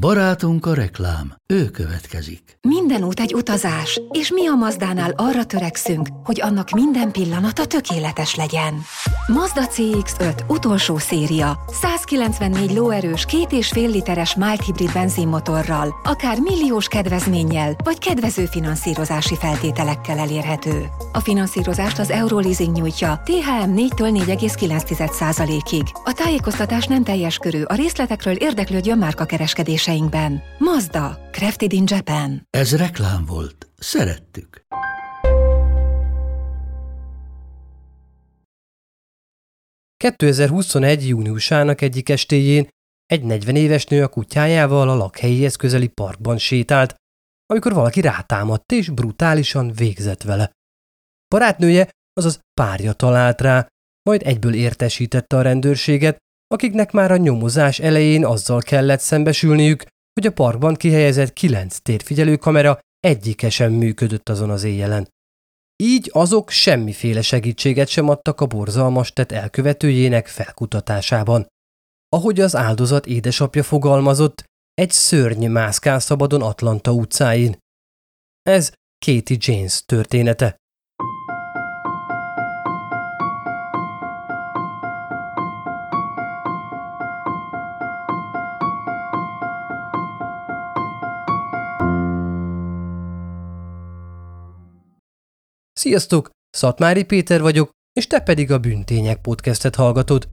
Barátunk a reklám, ő következik. Minden út egy utazás, és mi a Mazdánál arra törekszünk, hogy annak minden pillanata tökéletes legyen. Mazda CX-5 utolsó széria, 194 lóerős, két és fél literes mild hibrid benzinmotorral, akár milliós kedvezménnyel, vagy kedvező finanszírozási feltételekkel elérhető. A finanszírozást az Euroleasing nyújtja, THM 4-től 4,9%-ig. A tájékoztatás nem teljes körű, a részletekről érdeklődjön márka kereskedéseinkben. Mazda, Crafted in Japan. Ez reklám volt. Szerettük. ...2021. júniusának egyik estéjén egy 40 éves nő a kutyájával a lakhelyéhez közeli parkban sétált, amikor valaki rátámadt és brutálisan végzett vele. Barátnője, azaz párja talált rá, majd egyből értesítette a rendőrséget, akiknek már a nyomozás elején azzal kellett szembesülniük, hogy a parkban kihelyezett kilenc térfigyelő kamera egyike sem működött azon az éjjelen. Így azok semmiféle segítséget sem adtak a borzalmas tett elkövetőjének felkutatásában. Ahogy az áldozat édesapja fogalmazott, egy szörny mászkál szabadon Atlanta utcáin. Ez Katie James története. Sziasztok! Szatmári Péter vagyok, és te pedig a Bűntények podcastet hallgatod.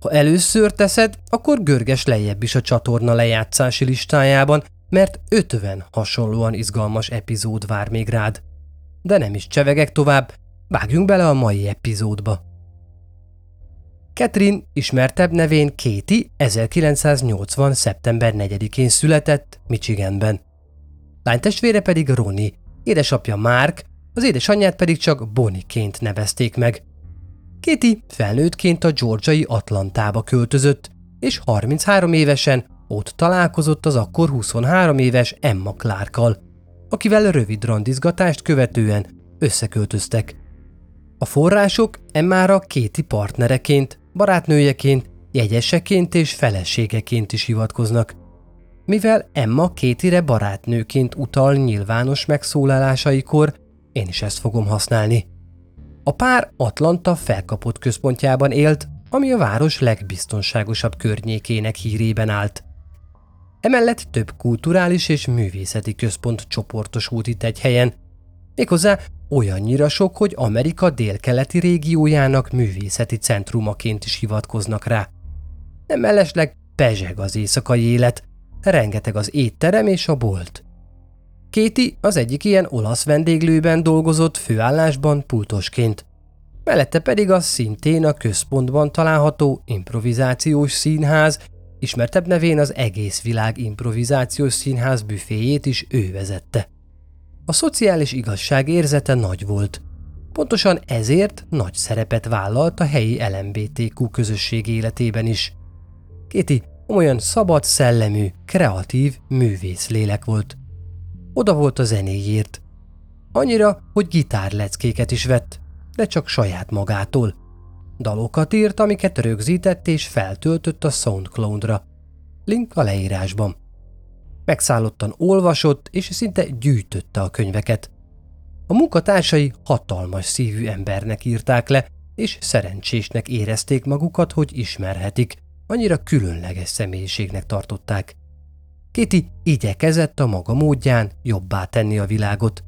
Ha először teszed, akkor görges lejjebb is a csatorna lejátszási listájában, mert 50 hasonlóan izgalmas epizód vár még rád. De nem is csevegek tovább, vágjunk bele a mai epizódba. Catherine, ismertebb nevén Katie 1980. szeptember 4-én született Michiganben. Lánytestvére pedig Ronnie, édesapja Mark az édesanyját pedig csak Boniként nevezték meg. Kitty felnőttként a georgiai Atlantába költözött, és 33 évesen ott találkozott az akkor 23 éves Emma Clarkkal, akivel rövid randizgatást követően összeköltöztek. A források Emmára Kéti partnereként, barátnőjeként, jegyeseként és feleségeként is hivatkoznak. Mivel Emma Kétire barátnőként utal nyilvános megszólalásaikor, én is ezt fogom használni. A pár Atlanta felkapott központjában élt, ami a város legbiztonságosabb környékének hírében állt. Emellett több kulturális és művészeti központ csoportosult itt egy helyen, méghozzá olyannyira sok, hogy Amerika délkeleti régiójának művészeti centrumaként is hivatkoznak rá. Nem mellesleg pezseg az éjszakai élet, rengeteg az étterem és a bolt. Kéti az egyik ilyen olasz vendéglőben dolgozott főállásban pultosként. Mellette pedig az szintén a központban található improvizációs színház, ismertebb nevén az egész világ improvizációs színház büféjét is ő vezette. A szociális igazság érzete nagy volt. Pontosan ezért nagy szerepet vállalt a helyi LMBTQ közösség életében is. Kéti olyan szabad szellemű, kreatív művész lélek volt – oda volt a zenéjért. Annyira, hogy gitárleckéket is vett, de csak saját magától. Dalokat írt, amiket rögzített és feltöltött a Soundcloud-ra. Link a leírásban. Megszállottan olvasott és szinte gyűjtötte a könyveket. A munkatársai hatalmas szívű embernek írták le, és szerencsésnek érezték magukat, hogy ismerhetik, annyira különleges személyiségnek tartották. Kéti igyekezett a maga módján jobbá tenni a világot.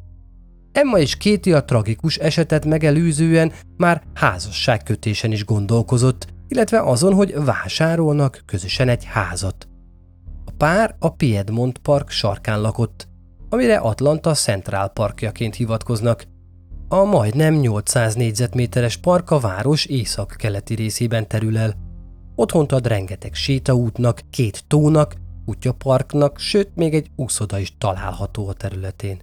Emma és Kéti a tragikus esetet megelőzően már házasságkötésen is gondolkozott, illetve azon, hogy vásárolnak közösen egy házat. A pár a Piedmont Park sarkán lakott, amire Atlanta Central Parkjaként hivatkoznak. A majdnem 800 négyzetméteres park a város észak-keleti részében terül el. Otthont ad rengeteg sétaútnak, két tónak kutyaparknak, sőt még egy úszoda is található a területén.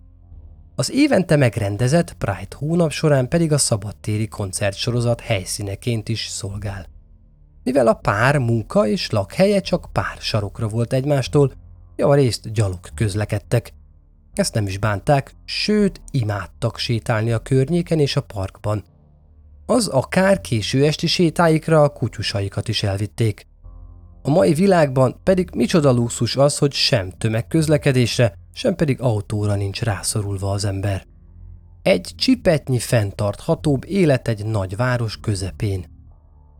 Az évente megrendezett Pride hónap során pedig a szabadtéri koncertsorozat helyszíneként is szolgál. Mivel a pár munka és lakhelye csak pár sarokra volt egymástól, javarészt gyalog közlekedtek. Ezt nem is bánták, sőt imádtak sétálni a környéken és a parkban. Az akár késő esti sétáikra a kutyusaikat is elvitték. A mai világban pedig micsoda luxus az, hogy sem tömegközlekedésre, sem pedig autóra nincs rászorulva az ember. Egy csipetnyi fenntarthatóbb élet egy nagy város közepén.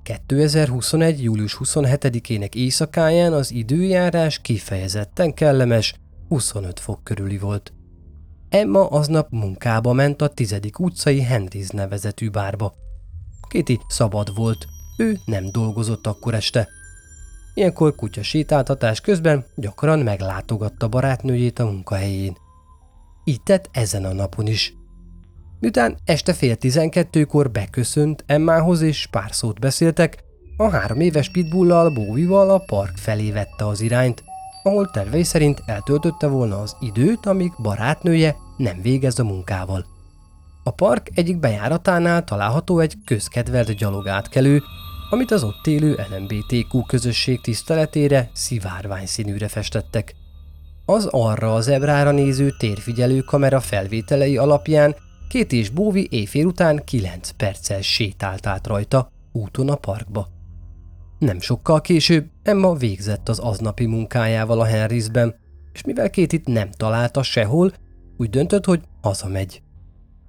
2021. július 27-ének éjszakáján az időjárás kifejezetten kellemes, 25 fok körüli volt. Emma aznap munkába ment a tizedik utcai Henry's nevezetű bárba. Kéti szabad volt, ő nem dolgozott akkor este. Ilyenkor kutya sétáltatás közben gyakran meglátogatta barátnőjét a munkahelyén. Így tett ezen a napon is. Miután este fél tizenkettőkor beköszönt Emmához és pár szót beszéltek, a három éves pitbullal Bóvival a park felé vette az irányt, ahol tervei szerint eltöltötte volna az időt, amíg barátnője nem végez a munkával. A park egyik bejáratánál található egy közkedvelt gyalogátkelő, amit az ott élő LMBTQ közösség tiszteletére szivárvány színűre festettek. Az arra az ebrára néző térfigyelő kamera felvételei alapján két és Bóvi éjfél után 9 perccel sétált át rajta, úton a parkba. Nem sokkal később Emma végzett az aznapi munkájával a Henrysben, és mivel két itt nem találta sehol, úgy döntött, hogy hazamegy.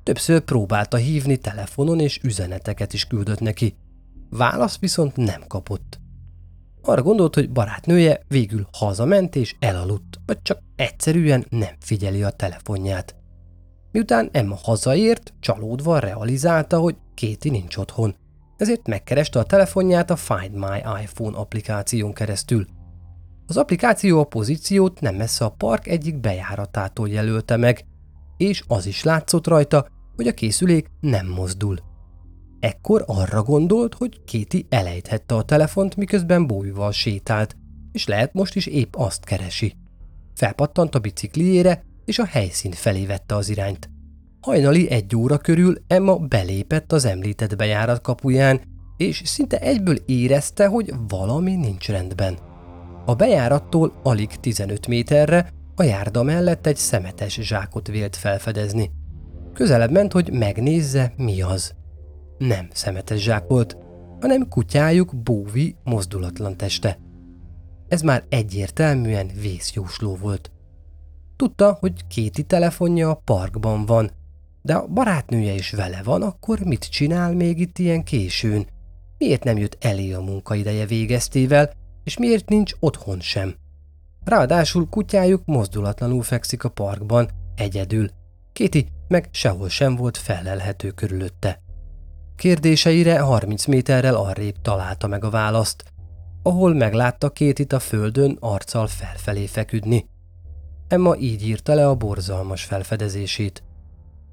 Többször próbálta hívni telefonon, és üzeneteket is küldött neki. Válasz viszont nem kapott. Arra gondolt, hogy barátnője végül hazament és elaludt, vagy csak egyszerűen nem figyeli a telefonját. Miután Emma hazaért, csalódva realizálta, hogy Kéti nincs otthon, ezért megkereste a telefonját a Find My iPhone applikáción keresztül. Az applikáció a pozíciót nem messze a park egyik bejáratától jelölte meg, és az is látszott rajta, hogy a készülék nem mozdul. Ekkor arra gondolt, hogy Kéti elejthette a telefont, miközben bójval sétált, és lehet most is épp azt keresi. Felpattant a bicikliére, és a helyszín felé vette az irányt. Hajnali egy óra körül Emma belépett az említett bejárat kapuján, és szinte egyből érezte, hogy valami nincs rendben. A bejárattól alig 15 méterre a járda mellett egy szemetes zsákot vélt felfedezni. Közelebb ment, hogy megnézze, mi az. Nem szemetes zsák volt, hanem kutyájuk Bóvi mozdulatlan teste. Ez már egyértelműen vészjósló volt. Tudta, hogy Kéti telefonja a parkban van, de a barátnője is vele van, akkor mit csinál még itt ilyen későn? Miért nem jött elé a munkaideje végeztével, és miért nincs otthon sem? Ráadásul kutyájuk mozdulatlanul fekszik a parkban, egyedül. Kéti meg sehol sem volt felelhető körülötte. Kérdéseire 30 méterrel arrébb találta meg a választ, ahol meglátta Kétit a földön arccal felfelé feküdni. Emma így írta le a borzalmas felfedezését.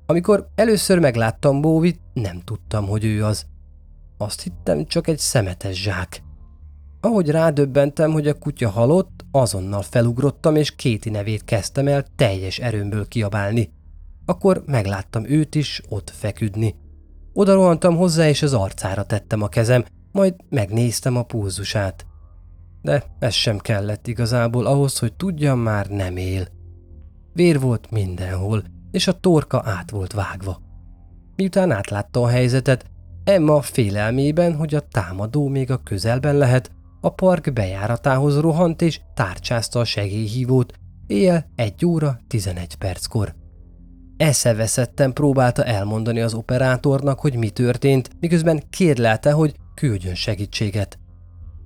Amikor először megláttam Bóvit, nem tudtam, hogy ő az. Azt hittem csak egy szemetes zsák. Ahogy rádöbbentem, hogy a kutya halott, azonnal felugrottam, és Kéti nevét kezdtem el teljes erőmből kiabálni. Akkor megláttam őt is ott feküdni. Oda rohantam hozzá, és az arcára tettem a kezem, majd megnéztem a pulzusát. De ez sem kellett igazából ahhoz, hogy tudjam, már nem él. Vér volt mindenhol, és a torka át volt vágva. Miután átlátta a helyzetet, Emma félelmében, hogy a támadó még a közelben lehet, a park bejáratához rohant és tárcsázta a segélyhívót, éjjel 1 óra 11 perckor. Eszeveszetten próbálta elmondani az operátornak, hogy mi történt, miközben kérlelte, hogy küldjön segítséget.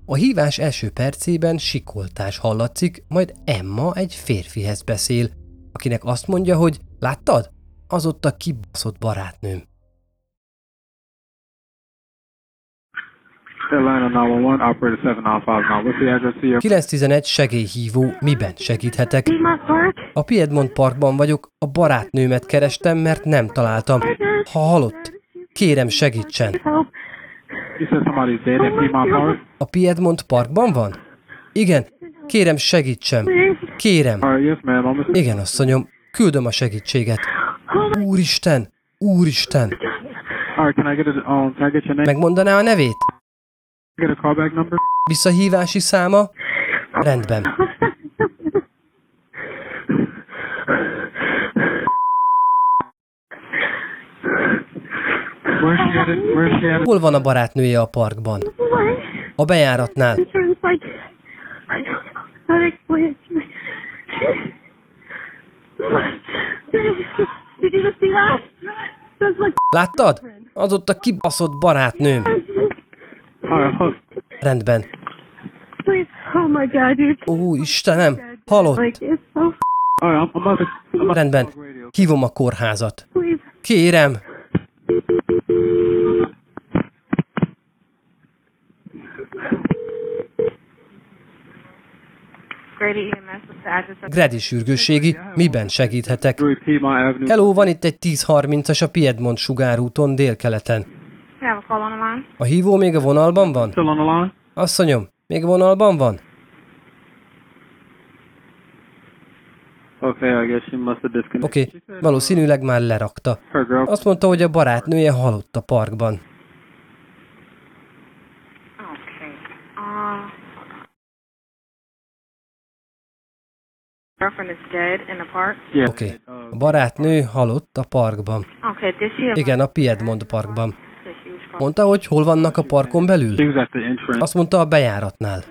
A hívás első percében sikoltás hallatszik, majd Emma egy férfihez beszél, akinek azt mondja, hogy láttad? Az ott a kibaszott barátnőm. Atlanta 911, operator 795 What's the address to your 911 segélyhívó, miben segíthetek? Piedmont Park? A Piedmont Parkban vagyok, a barátnőmet kerestem, mert nem találtam. Ha halott, kérem segítsen. A Piedmont Parkban van? Igen, kérem segítsen. Kérem. Igen, asszonyom, küldöm a segítséget. Úristen, úristen, megmondaná a nevét? Get a callback number. Visszahívási száma? Rendben. Hol van a barátnője a parkban? A bejáratnál. Láttad? Az ott a kibaszott barátnőm. Alright, hold. Rendben. Please, oh my god, dude. Ó, Istenem, halott. Rendben. Hívom a kórházat. please. Kérem. Grady EMS, what's the address of Gredi sürgősségi, miben segíthetek? 3 Piedmont Avenue. Hello, van itt egy 1030-as a Piedmont sugárúton délkeleten. A call on the line? A hívó még a vonalban van? Still on the line? Asszonyom, még vonalban van? Okay, I guess she must have disconnected. Oké, okay, valószínűleg már lerakta. Azt mondta, hogy a barátnője halott a parkban. Okay. Uh, girlfriend is dead in the park? Yeah. Oké, okay. a barátnő halott a parkban. Okay, did she Igen, a Piedmont parkban. Mondta, hogy hol vannak a parkon belül? Azt mondta a bejáratnál.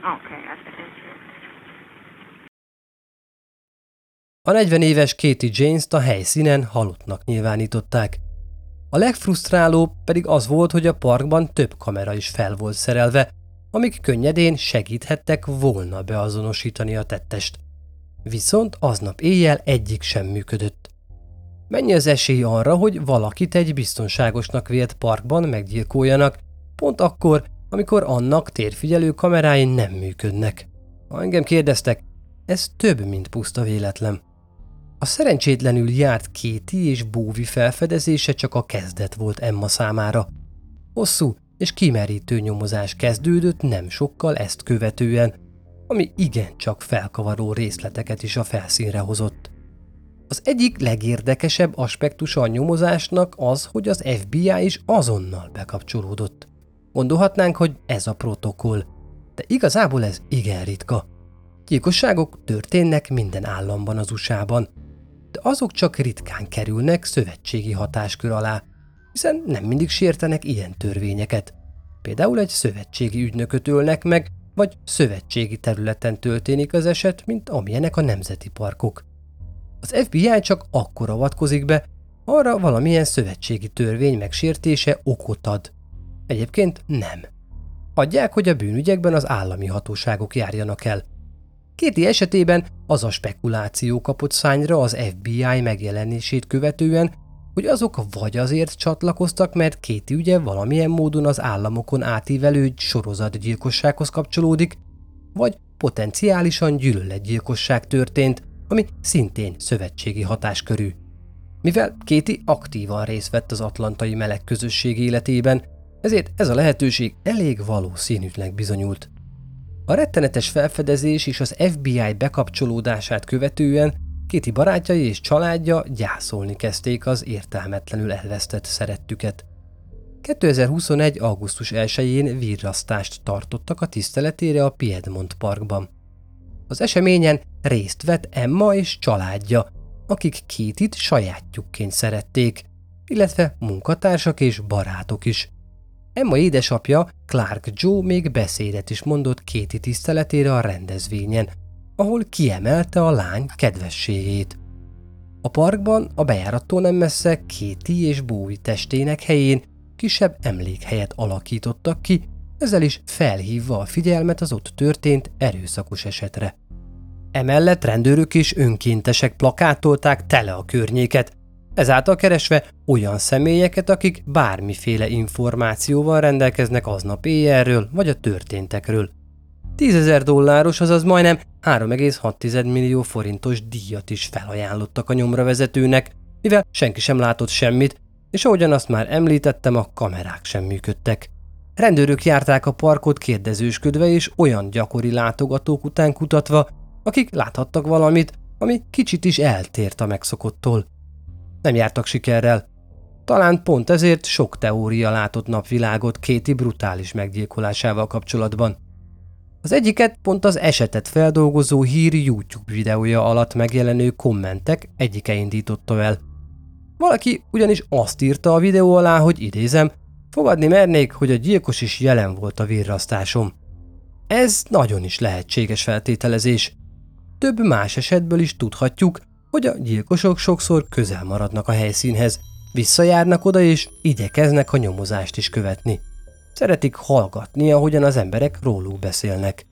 A 40 éves Katie James-t a helyszínen halottnak nyilvánították. A legfrusztrálóbb pedig az volt, hogy a parkban több kamera is fel volt szerelve, amik könnyedén segíthettek volna beazonosítani a tettest. Viszont aznap éjjel egyik sem működött. Mennyi az esély arra, hogy valakit egy biztonságosnak vélt parkban meggyilkoljanak, pont akkor, amikor annak térfigyelő kamerái nem működnek? Ha engem kérdeztek, ez több, mint puszta véletlen. A szerencsétlenül járt Kéti és Bóvi felfedezése csak a kezdet volt Emma számára. Hosszú és kimerítő nyomozás kezdődött nem sokkal ezt követően, ami igencsak felkavaró részleteket is a felszínre hozott. Az egyik legérdekesebb aspektusa a nyomozásnak az, hogy az FBI is azonnal bekapcsolódott. Gondolhatnánk, hogy ez a protokoll, de igazából ez igen ritka. Gyilkosságok történnek minden államban az USA-ban, de azok csak ritkán kerülnek szövetségi hatáskör alá, hiszen nem mindig sértenek ilyen törvényeket. Például egy szövetségi ügynököt ölnek meg, vagy szövetségi területen történik az eset, mint amilyenek a nemzeti parkok. Az FBI csak akkor avatkozik be, arra valamilyen szövetségi törvény megsértése okot ad. Egyébként nem. Adják, hogy a bűnügyekben az állami hatóságok járjanak el. Kéti esetében az a spekuláció kapott szányra az FBI megjelenését követően, hogy azok vagy azért csatlakoztak, mert Kéti ügye valamilyen módon az államokon átívelő sorozatgyilkossághoz kapcsolódik, vagy potenciálisan gyűlöletgyilkosság történt, ami szintén szövetségi hatáskörű. Mivel Kéti aktívan részt vett az atlantai meleg közösség életében, ezért ez a lehetőség elég valószínűtlen bizonyult. A rettenetes felfedezés és az FBI bekapcsolódását követően Kéti barátjai és családja gyászolni kezdték az értelmetlenül elvesztett szerettüket. 2021. augusztus 1-én virrasztást tartottak a tiszteletére a Piedmont Parkban. Az eseményen részt vett Emma és családja, akik Kétit sajátjukként szerették, illetve munkatársak és barátok is. Emma édesapja, Clark Joe még beszédet is mondott Kéti tiszteletére a rendezvényen, ahol kiemelte a lány kedvességét. A parkban a bejárattól nem messze Kéti és Bowie testének helyén kisebb emlékhelyet alakítottak ki, ezzel is felhívva a figyelmet az ott történt erőszakos esetre. Emellett rendőrök és önkéntesek plakátolták tele a környéket, ezáltal keresve olyan személyeket, akik bármiféle információval rendelkeznek aznap éjjelről vagy a történtekről. 10 ezer dolláros, azaz majdnem 3,6 millió forintos díjat is felajánlottak a nyomra vezetőnek, mivel senki sem látott semmit, és ahogyan azt már említettem, a kamerák sem működtek. Rendőrök járták a parkot kérdezősködve és olyan gyakori látogatók után kutatva, akik láthattak valamit, ami kicsit is eltért a megszokottól. Nem jártak sikerrel. Talán pont ezért sok teória látott napvilágot Kéti brutális meggyilkolásával kapcsolatban. Az egyiket pont az esetet feldolgozó hír YouTube videója alatt megjelenő kommentek egyike indította el. Valaki ugyanis azt írta a videó alá, hogy idézem, fogadni mernék, hogy a gyilkos is jelen volt a virrasztásom. Ez nagyon is lehetséges feltételezés. Több más esetből is tudhatjuk, hogy a gyilkosok sokszor közel maradnak a helyszínhez, Visszajárnak oda és igyekeznek a nyomozást is követni. Szeretik hallgatni, ahogyan az emberek róluk beszélnek.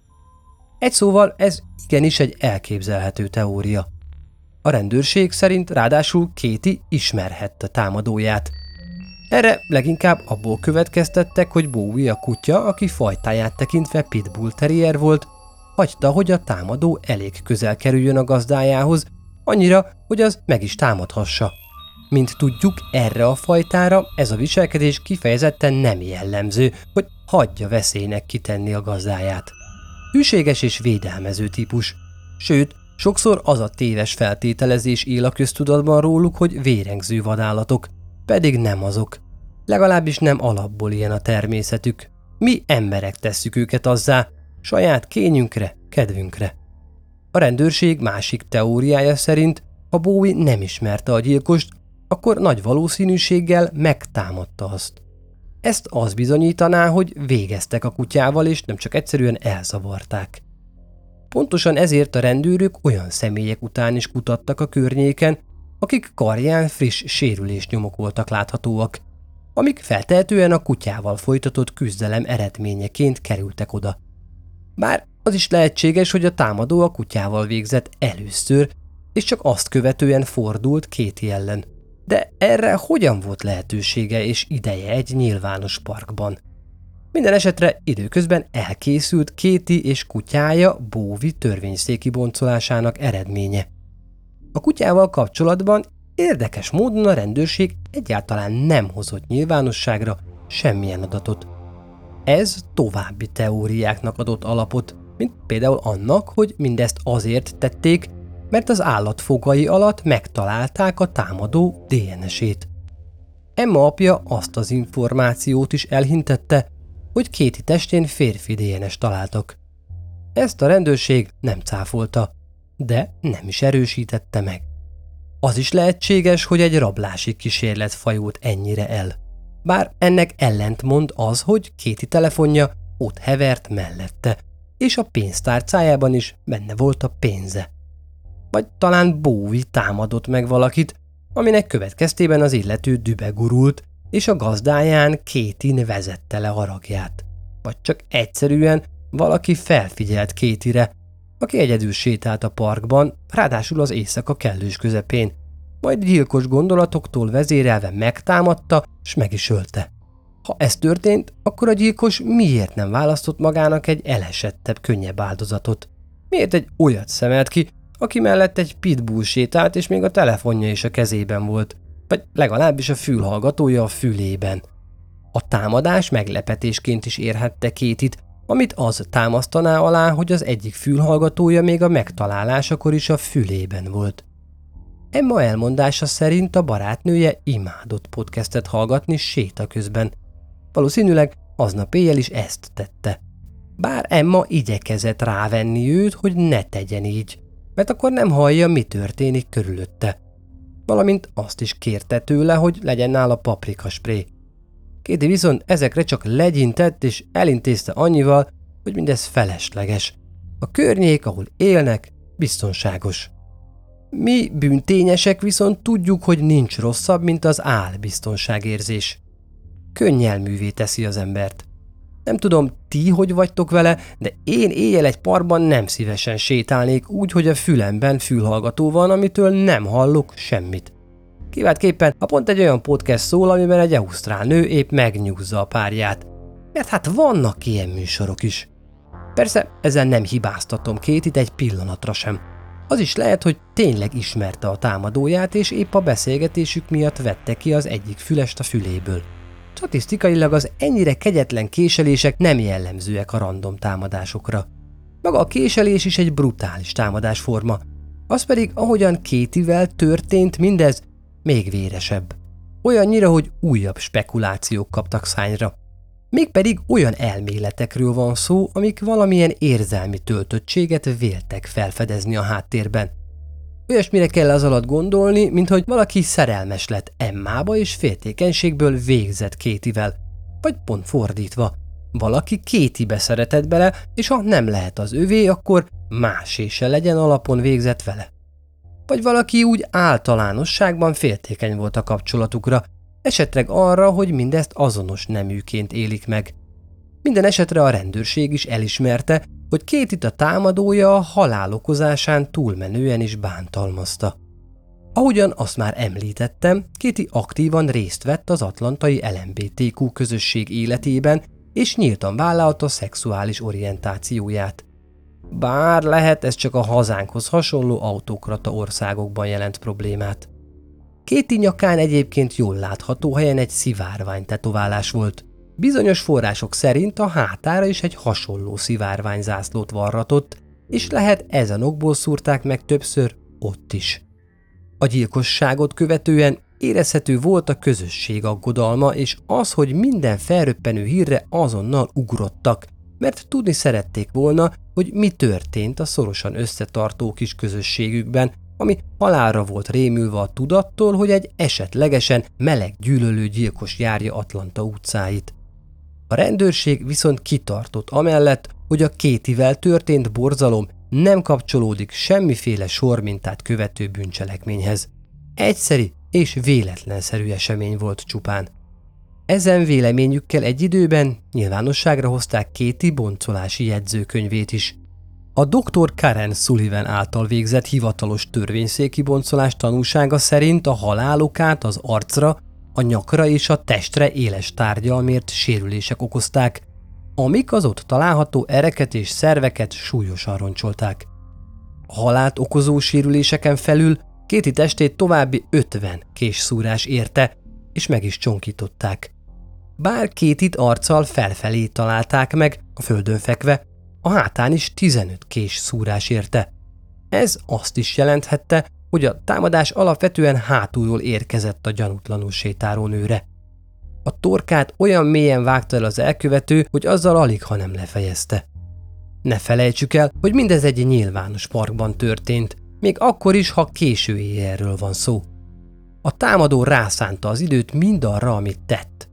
Egy szóval ez igenis egy elképzelhető teória. A rendőrség szerint ráadásul Kéti ismerhette támadóját. Erre leginkább abból következtettek, hogy Bowie a kutya, aki fajtáját tekintve pitbull terrier volt, hagyta, hogy a támadó elég közel kerüljön a gazdájához, annyira, hogy az meg is támadhassa. Mint tudjuk, erre a fajtára ez a viselkedés kifejezetten nem jellemző, hogy hagyja veszélynek kitenni a gazdáját. Hűséges és védelmező típus. Sőt, sokszor az a téves feltételezés él a köztudatban róluk, hogy vérengző vadállatok, pedig nem azok. Legalábbis nem alapból ilyen a természetük. Mi emberek tesszük őket azzá, saját kényünkre, kedvünkre. A rendőrség másik teóriája szerint, ha Bowie nem ismerte a gyilkost, akkor nagy valószínűséggel megtámadta azt. Ezt az bizonyítaná, hogy végeztek a kutyával, és nem csak egyszerűen elzavarták. Pontosan ezért a rendőrök olyan személyek után is kutattak a környéken, akik karján friss sérülésnyomok voltak láthatóak, amik feltehetően a kutyával folytatott küzdelem eredményeként kerültek oda. Bár az is lehetséges, hogy a támadó a kutyával végzett először, és csak azt követően fordult két ellen. De erre hogyan volt lehetősége és ideje egy nyilvános parkban? Minden esetre időközben elkészült Kéti és kutyája Bóvi törvényszéki boncolásának eredménye. A kutyával kapcsolatban érdekes módon a rendőrség egyáltalán nem hozott nyilvánosságra semmilyen adatot. Ez további teóriáknak adott alapot, mint például annak, hogy mindezt azért tették, mert az állat alatt megtalálták a támadó DNS-ét. Emma apja azt az információt is elhintette, hogy kéti testén férfi DNS találtak. Ezt a rendőrség nem cáfolta, de nem is erősítette meg. Az is lehetséges, hogy egy rablási kísérlet fajult ennyire el. Bár ennek ellentmond az, hogy kéti telefonja ott hevert mellette, és a pénztárcájában is benne volt a pénze. Vagy talán Bowie támadott meg valakit, aminek következtében az illető dübe gurult, és a gazdáján Kétin vezette le haragját. Vagy csak egyszerűen valaki felfigyelt Kétire, aki egyedül sétált a parkban, ráadásul az éjszaka kellős közepén, majd gyilkos gondolatoktól vezérelve megtámadta, s meg is ölte. Ha ez történt, akkor a gyilkos miért nem választott magának egy elesettebb, könnyebb áldozatot? Miért egy olyat szemelt ki, aki mellett egy pitbull sétált, és még a telefonja is a kezében volt, vagy legalábbis a fülhallgatója a fülében. A támadás meglepetésként is érhette Kétit, amit az támasztaná alá, hogy az egyik fülhallgatója még a megtalálásakor is a fülében volt. Emma elmondása szerint a barátnője imádott podcastet hallgatni séta közben. Valószínűleg aznap éjjel is ezt tette. Bár Emma igyekezett rávenni őt, hogy ne tegyen így, mert akkor nem hallja, mi történik körülötte. Valamint azt is kérte tőle, hogy legyen nála paprikaspré. Kéti viszont ezekre csak legyintett és elintézte annyival, hogy mindez felesleges. A környék, ahol élnek, biztonságos. Mi bűntényesek viszont tudjuk, hogy nincs rosszabb, mint az álbiztonságérzés. Könnyelművé teszi az embert. Nem tudom, ti hogy vagytok vele, de én éjjel egy parban nem szívesen sétálnék úgy, hogy a fülemben fülhallgató van, amitől nem hallok semmit. Kiváltképpen, ha pont egy olyan podcast szól, amiben egy ausztrál nő épp megnyúzza a párját. Mert hát vannak ilyen műsorok is. Persze, ezzel nem hibáztatom Kétit egy pillanatra sem. Az is lehet, hogy tényleg ismerte a támadóját, és épp a beszélgetésük miatt vette ki az egyik fülest a füléből. Statisztikailag az ennyire kegyetlen késelések nem jellemzőek a random támadásokra. Maga a késelés is egy brutális támadásforma. Az pedig, ahogyan Kétivel történt mindez, még véresebb. Olyannyira, hogy újabb spekulációk kaptak szányra. Mégpedig olyan elméletekről van szó, amik valamilyen érzelmi töltöttséget véltek felfedezni a háttérben. Olyasmire kell az alatt gondolni, mint hogy valaki szerelmes lett Emmába és féltékenységből végzett Kétivel, vagy pont fordítva. Valaki Kétibe szeretett bele, és ha nem lehet az övé, akkor másé se legyen alapon végzett vele. Vagy valaki úgy általánosságban féltékeny volt a kapcsolatukra, esetleg arra, hogy mindezt azonos neműként élik meg. Minden esetre a rendőrség is elismerte, hogy két itt a támadója a halál okozásán túlmenően is bántalmazta. Ahogyan azt már említettem, Kéti aktívan részt vett az atlantai LMBTQ közösség életében, és nyíltan vállalta szexuális orientációját. Bár lehet ez csak a hazánkhoz hasonló autokrata országokban jelent problémát. Kéti nyakán egyébként jól látható helyen egy szivárvány tetoválás volt. Bizonyos források szerint a hátára is egy hasonló szivárványzászlót varratott, és lehet ezen okból szúrták meg többször ott is. A gyilkosságot követően érezhető volt a közösség aggodalma, és az, hogy minden felröppenő hírre azonnal ugrottak, mert tudni szerették volna, hogy mi történt a szorosan összetartó kis közösségükben, ami halálra volt rémülve a tudattól, hogy egy esetlegesen meleg gyűlölő gyilkos járja Atlanta utcáit. A rendőrség viszont kitartott amellett, hogy a kétivel történt borzalom nem kapcsolódik semmiféle sormintát követő bűncselekményhez. Egyszeri és véletlenszerű esemény volt csupán. Ezen véleményükkel egy időben nyilvánosságra hozták Kéti boncolási jegyzőkönyvét is. A dr. Karen Sullivan által végzett hivatalos törvényszéki boncolás tanúsága szerint a halálokát az arcra, a nyakra és a testre éles tárgyal mért sérülések okozták, amik az ott található ereket és szerveket súlyosan roncsolták. Halált okozó sérüléseken felül kéti testét további 50 késszúrás érte, és meg is csonkították. Bár kétit arccal felfelé találták meg, a földön fekve, a hátán is 15 kés szúrás érte. Ez azt is jelenthette, hogy a támadás alapvetően hátulról érkezett a gyanútlanul sétáló nőre. A torkát olyan mélyen vágta el az elkövető, hogy azzal alig, ha nem lefejezte. Ne felejtsük el, hogy mindez egy nyilvános parkban történt, még akkor is, ha késő éjjelről van szó. A támadó rászánta az időt mindarra, amit tett.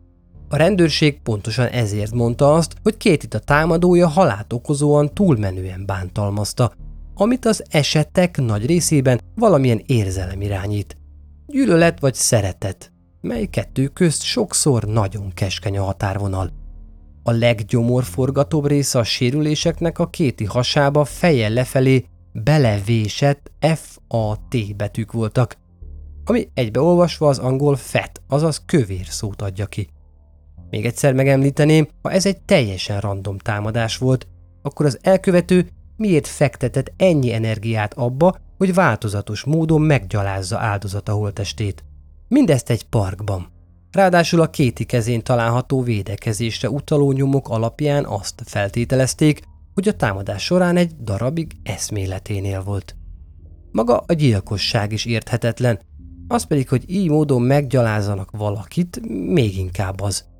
A rendőrség pontosan ezért mondta azt, hogy két itt a támadója halált okozóan túlmenően bántalmazta, amit az esetek nagy részében valamilyen érzelem irányít. Gyűlölet vagy szeretet, mely kettő közt sokszor nagyon keskeny a határvonal. A leggyomorforgatóbb része a sérüléseknek a kéti hasába feje lefelé belevésett F-A-T betűk voltak, ami egybeolvasva az angol fett, azaz kövér szót adja ki. Még egyszer megemlíteném, ha ez egy teljesen random támadás volt, akkor az elkövető miért fektetett ennyi energiát abba, hogy változatos módon meggyalázza áldozata holtestét. Mindezt egy parkban. Ráadásul a kéti kezén található védekezésre utaló nyomok alapján azt feltételezték, hogy a támadás során egy darabig eszméleténél volt. Maga a gyilkosság is érthetetlen, az pedig, hogy így módon meggyalázzanak valakit, még inkább az.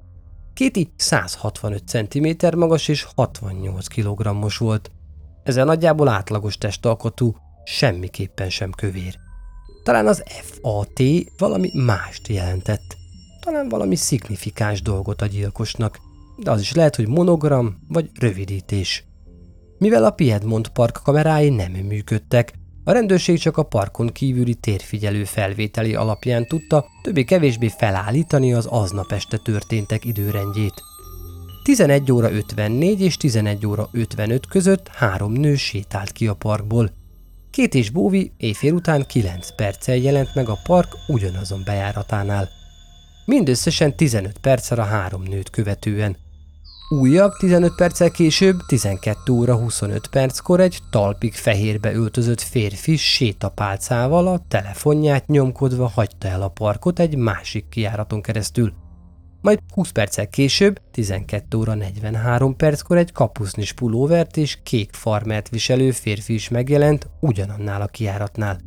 Kéti 165 cm magas és 68 kg-os volt. Ezzel nagyjából átlagos testalkotú, semmiképpen sem kövér. Talán az FAT valami mást jelentett. Talán valami szignifikáns dolgot a gyilkosnak, de az is lehet, hogy monogram vagy rövidítés. Mivel a Piedmont park kamerái nem működtek, a rendőrség csak a parkon kívüli térfigyelő felvételi alapján tudta többé-kevésbé felállítani az aznap este történtek időrendjét. 11 óra 54 és 11 óra 55 között három nő sétált ki a parkból. Két és Bóvi éjfél után 9 perccel jelent meg a park ugyanazon bejáratánál. Mindösszesen 15 perccel a három nőt követően. Újabb 15 perccel később, 12 óra 25 perckor egy talpig fehérbe öltözött férfi sétapálcával a telefonját nyomkodva hagyta el a parkot egy másik kiáraton keresztül. Majd 20 perccel később, 12 óra 43 perckor egy kapusznis pulóvert és kék farmert viselő férfi is megjelent ugyanannál a kiáratnál.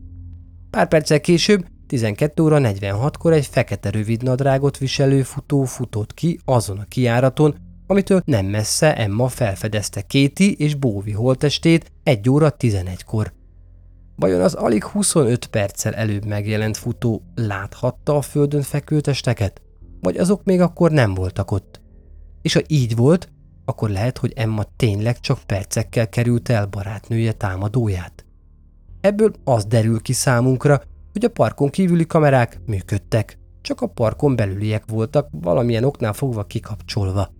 Pár perccel később, 12 óra 46-kor egy fekete rövidnadrágot viselő futó futott ki azon a kiáraton, amitől nem messze Emma felfedezte Kéti és Bóvi holtestét 1 óra 11-kor. Vajon az alig 25 perccel előbb megjelent futó láthatta a földön fekvő testeket? Vagy azok még akkor nem voltak ott? És ha így volt, akkor lehet, hogy Emma tényleg csak percekkel került el barátnője támadóját. Ebből az derül ki számunkra, hogy a parkon kívüli kamerák működtek, csak a parkon belüliek voltak valamilyen oknál fogva kikapcsolva.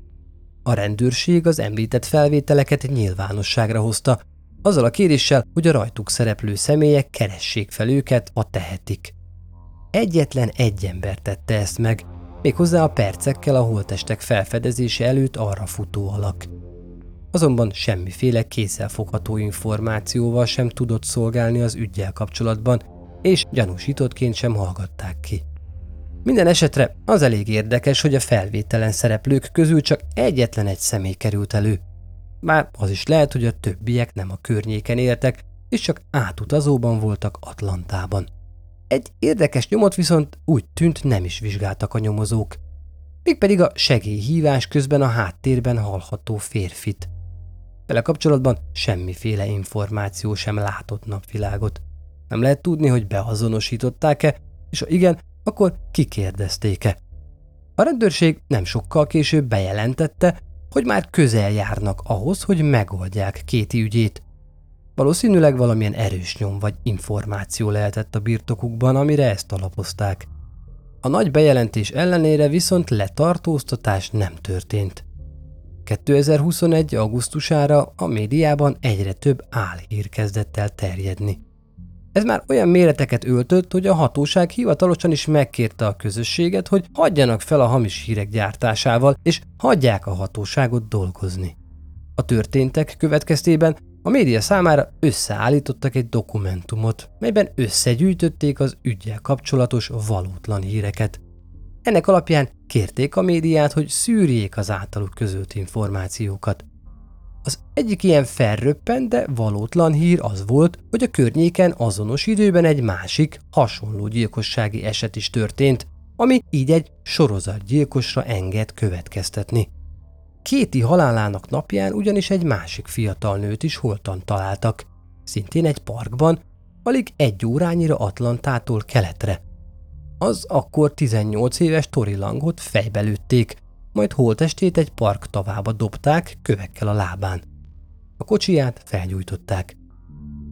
A rendőrség az említett felvételeket nyilvánosságra hozta, azzal a kéréssel, hogy a rajtuk szereplő személyek keressék fel őket, ha tehetik. Egyetlen egy ember tette ezt meg, méghozzá a percekkel a holtestek felfedezése előtt arra futó alak. Azonban semmiféle kézzelfogható információval sem tudott szolgálni az ügyjel kapcsolatban, és gyanúsítottként sem hallgatták ki. Minden esetre az elég érdekes, hogy a felvételen szereplők közül csak egyetlen egy személy került elő. Már az is lehet, hogy a többiek nem a környéken éltek, és csak átutazóban voltak Atlantában. Egy érdekes nyomot viszont úgy tűnt nem is vizsgáltak a nyomozók. Mégpedig a segélyhívás közben a háttérben hallható férfit. Vele kapcsolatban semmiféle információ sem látott napvilágot. Nem lehet tudni, hogy beazonosították-e, és ha igen, akkor kikérdezték-e. A rendőrség nem sokkal később bejelentette, hogy már közel járnak ahhoz, hogy megoldják kéti ügyét. Valószínűleg valamilyen erős nyom vagy információ lehetett a birtokukban, amire ezt alapozták. A nagy bejelentés ellenére viszont letartóztatás nem történt. 2021. augusztusára a médiában egyre több álhír kezdett el terjedni. Ez már olyan méreteket öltött, hogy a hatóság hivatalosan is megkérte a közösséget, hogy hagyjanak fel a hamis hírek gyártásával, és hagyják a hatóságot dolgozni. A történtek következtében a média számára összeállítottak egy dokumentumot, melyben összegyűjtötték az ügyel kapcsolatos valótlan híreket. Ennek alapján kérték a médiát, hogy szűrjék az általuk közölt információkat. Az egyik ilyen felröppent, de valótlan hír az volt, hogy a környéken azonos időben egy másik, hasonló gyilkossági eset is történt, ami így egy sorozatgyilkosra enged következtetni. Kéti halálának napján ugyanis egy másik fiatal nőt is holtan találtak, szintén egy parkban, alig egy órányira Atlantától keletre. Az akkor 18 éves Tori Langot fejbe lőtték, majd holtestét egy park tavába dobták kövekkel a lábán. A kocsiját felgyújtották.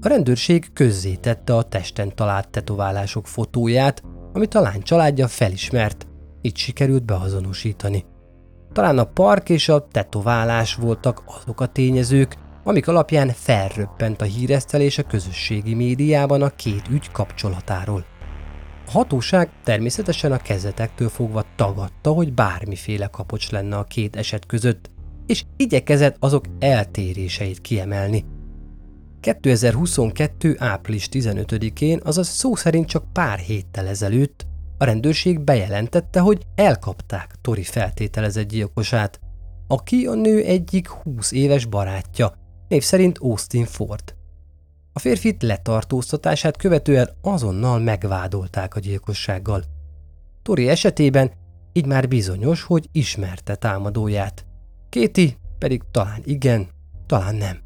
A rendőrség közzétette a testen talált tetoválások fotóját, amit a lány családja felismert, így sikerült beazonosítani. Talán a park és a tetoválás voltak azok a tényezők, amik alapján felröppent a híresztelés a közösségi médiában a két ügy kapcsolatáról. Hatóság természetesen a kezetektől fogva tagadta, hogy bármiféle kapocs lenne a két eset között, és igyekezett azok eltéréseit kiemelni. 2022. április 15-én, azaz szó szerint csak pár héttel ezelőtt a rendőrség bejelentette, hogy elkapták Tori feltételezett gyilkosát, aki a nő egyik 20 éves barátja, név szerint Austin Ford. A férfit letartóztatását követően azonnal megvádolták a gyilkossággal. Tori esetében így már bizonyos, hogy ismerte támadóját. Kéti pedig talán igen, talán nem.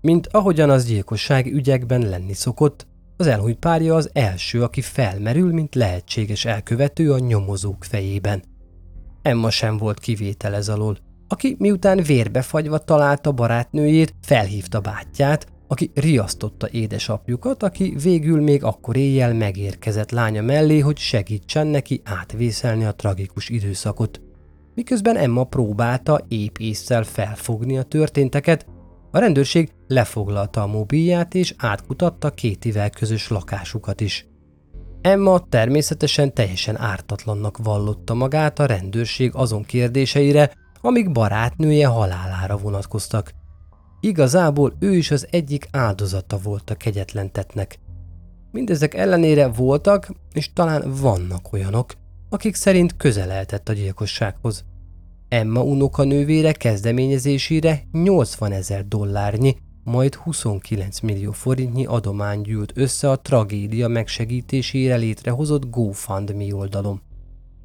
Mint ahogyan az gyilkossági ügyekben lenni szokott, az elhúnyt párja az első, aki felmerül, mint lehetséges elkövető a nyomozók fejében. Emma sem volt kivétel ez alól, aki miután vérbefagyva találta barátnőjét, felhívta bátyját, aki riasztotta édesapjukat, aki végül még akkor éjjel megérkezett lánya mellé, hogy segítsen neki átvészelni a tragikus időszakot. Miközben Emma próbálta épp észszel felfogni a történteket, a rendőrség lefoglalta a mobilját és átkutatta kétivel közös lakásukat is. Emma természetesen teljesen ártatlannak vallotta magát a rendőrség azon kérdéseire, amik barátnője halálára vonatkoztak. Igazából ő is az egyik áldozata volt a kegyetlen tetnek. Mindezek ellenére voltak, és talán vannak olyanok, akik szerint közeleltett a gyilkossághoz. Emma unoka nővére kezdeményezésére 80 ezer dollárnyi, majd 29 millió forintnyi adomány gyűlt össze a tragédia megsegítésére létrehozott GoFundMe oldalon.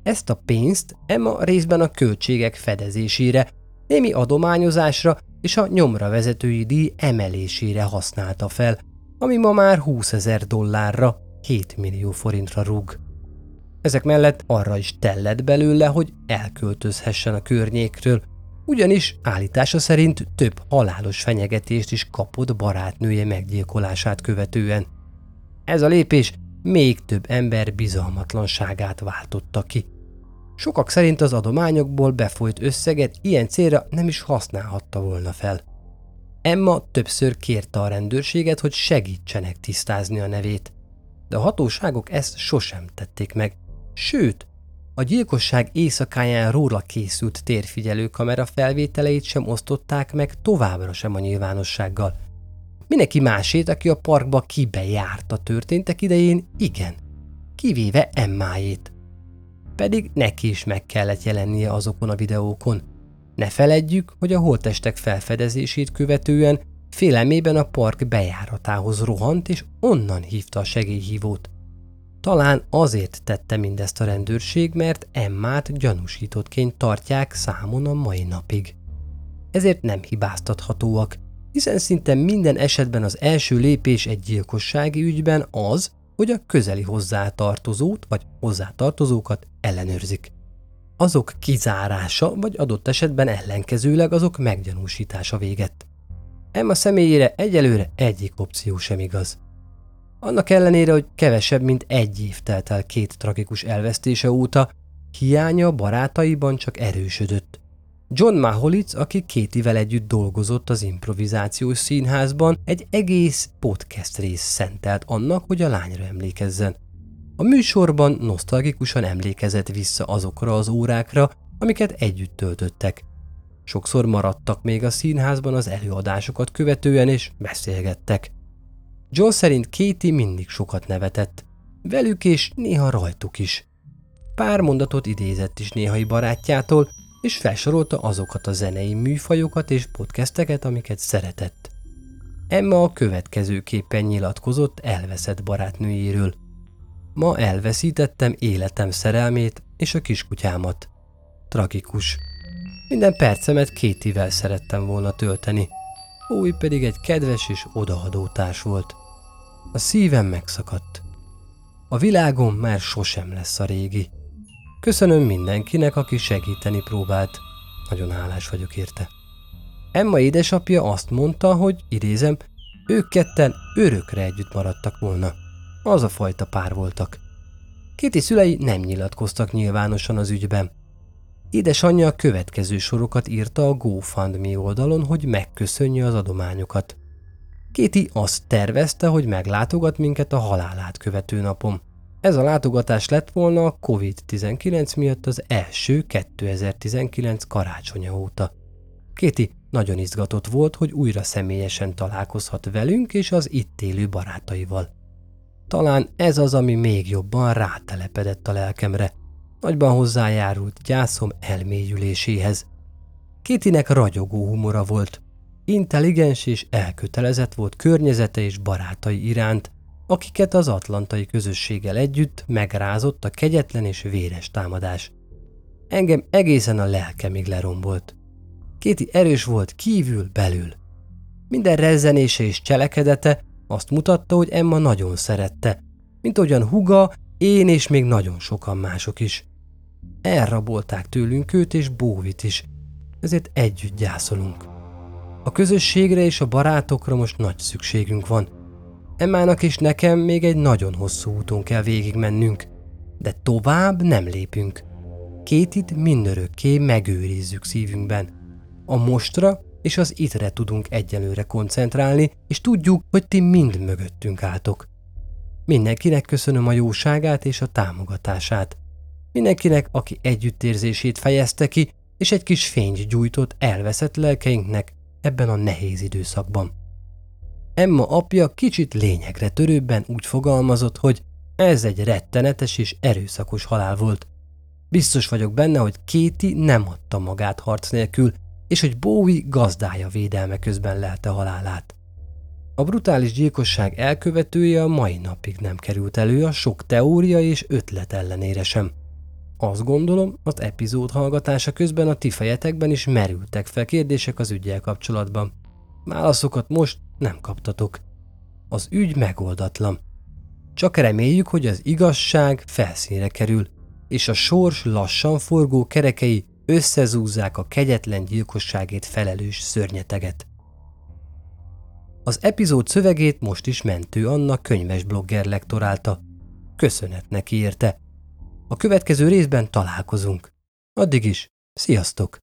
Ezt a pénzt Emma részben a költségek fedezésére, némi adományozásra és a nyomra vezetői díj emelésére használta fel, ami ma már 20 ezer dollárra, 7 millió forintra rúg. Ezek mellett arra is tellett belőle, hogy elköltözhessen a környékről, ugyanis állítása szerint több halálos fenyegetést is kapott barátnője meggyilkolását követően. Ez a lépés még több ember bizalmatlanságát váltotta ki. Sokak szerint az adományokból befolyt összeget ilyen célra nem is használhatta volna fel. Emma többször kérte a rendőrséget, hogy segítsenek tisztázni a nevét, de a hatóságok ezt sosem tették meg. Sőt, a gyilkosság éjszakáján róla készült térfigyelőkamera felvételeit sem osztották meg továbbra sem a nyilvánossággal. Mindenki másét, aki a parkba kibe a történtek idején, igen, kivéve Emmájét. Pedig neki is meg kellett jelennie azokon a videókon. Ne feledjük, hogy a holtestek felfedezését követően félelmében a park bejáratához rohant, és onnan hívta a segélyhívót. Talán azért tette mindezt a rendőrség, mert Emmát gyanúsítottként tartják számon a mai napig. Ezért nem hibáztathatóak, hiszen szinte minden esetben az első lépés egy gyilkossági ügyben az, hogy a közeli hozzátartozót vagy hozzátartozókat ellenőrzik. Azok kizárása vagy adott esetben ellenkezőleg azok meggyanúsítása véget. Emma személyére egyelőre egyik opció sem igaz. Annak ellenére, hogy kevesebb, mint egy év telt el két tragikus elvesztése óta, hiánya barátaiban csak erősödött. John Maholitz, aki Kétivel együtt dolgozott az improvizációs színházban, egy egész podcast rész szentelt annak, hogy a lányra emlékezzen. A műsorban nosztalgikusan emlékezett vissza azokra az órákra, amiket együtt töltöttek. Sokszor maradtak még a színházban az előadásokat követően, és beszélgettek. John szerint Katie mindig sokat nevetett. Velük és néha rajtuk is. Pár mondatot idézett is néhai barátjától, és felsorolta azokat a zenei műfajokat és podcasteket, amiket szeretett. Emma a következőképpen nyilatkozott elveszett barátnőjéről. Ma elveszítettem életem szerelmét és a kiskutyámat. Tragikus. Minden percemet kétivel szerettem volna tölteni. Új pedig egy kedves és odaadó társ volt. A szívem megszakadt. A világom már sosem lesz a régi. Köszönöm mindenkinek, aki segíteni próbált. Nagyon hálás vagyok érte. Emma édesapja azt mondta, hogy, idézem, ők ketten örökre együtt maradtak volna. Az a fajta pár voltak. Kéti szülei nem nyilatkoztak nyilvánosan az ügyben. Édesanyja a következő sorokat írta a GoFundMe oldalon, hogy megköszönje az adományokat. Kéti azt tervezte, hogy meglátogat minket a halálát követő napon. Ez a látogatás lett volna a COVID-19 miatt az első 2019 karácsonya óta. Kéti nagyon izgatott volt, hogy újra személyesen találkozhat velünk és az itt élő barátaival. Talán ez az, ami még jobban rátelepedett a lelkemre. Nagyban hozzájárult gyászom elmélyüléséhez. Kétinek ragyogó humora volt. Intelligens és elkötelezett volt környezete és barátai iránt, akiket az atlantai közösséggel együtt megrázott a kegyetlen és véres támadás. Engem egészen a lelkemig lerombolt. Kéti erős volt kívül, belül. Minden rezzenése és cselekedete azt mutatta, hogy Emma nagyon szerette, mint olyan huga, én és még nagyon sokan mások is. Elrabolták tőlünk őt és Bóvit is, ezért együtt gyászolunk. A közösségre és a barátokra most nagy szükségünk van – Emmának és nekem még egy nagyon hosszú úton kell végigmennünk, de tovább nem lépünk. Kétit mindörökké megőrizzük szívünkben. A mostra és az itre tudunk egyelőre koncentrálni, és tudjuk, hogy ti mind mögöttünk álltok. Mindenkinek köszönöm a jóságát és a támogatását. Mindenkinek, aki együttérzését fejezte ki, és egy kis fényt gyújtott elveszett lelkeinknek ebben a nehéz időszakban. Emma apja kicsit lényegre törőbben úgy fogalmazott, hogy ez egy rettenetes és erőszakos halál volt. Biztos vagyok benne, hogy Kéti nem adta magát harc nélkül, és hogy Bowie gazdája védelme közben lelte halálát. A brutális gyilkosság elkövetője a mai napig nem került elő a sok teória és ötlet ellenére sem. Azt gondolom, az epizód hallgatása közben a ti fejetekben is merültek fel kérdések az ügyel kapcsolatban. Válaszokat most nem kaptatok. Az ügy megoldatlan. Csak reméljük, hogy az igazság felszínre kerül, és a sors lassan forgó kerekei összezúzzák a kegyetlen gyilkosságét felelős szörnyeteget. Az epizód szövegét most is Mentő Anna könyves blogger lektorálta. Köszönet neki érte. A következő részben találkozunk. Addig is, sziasztok!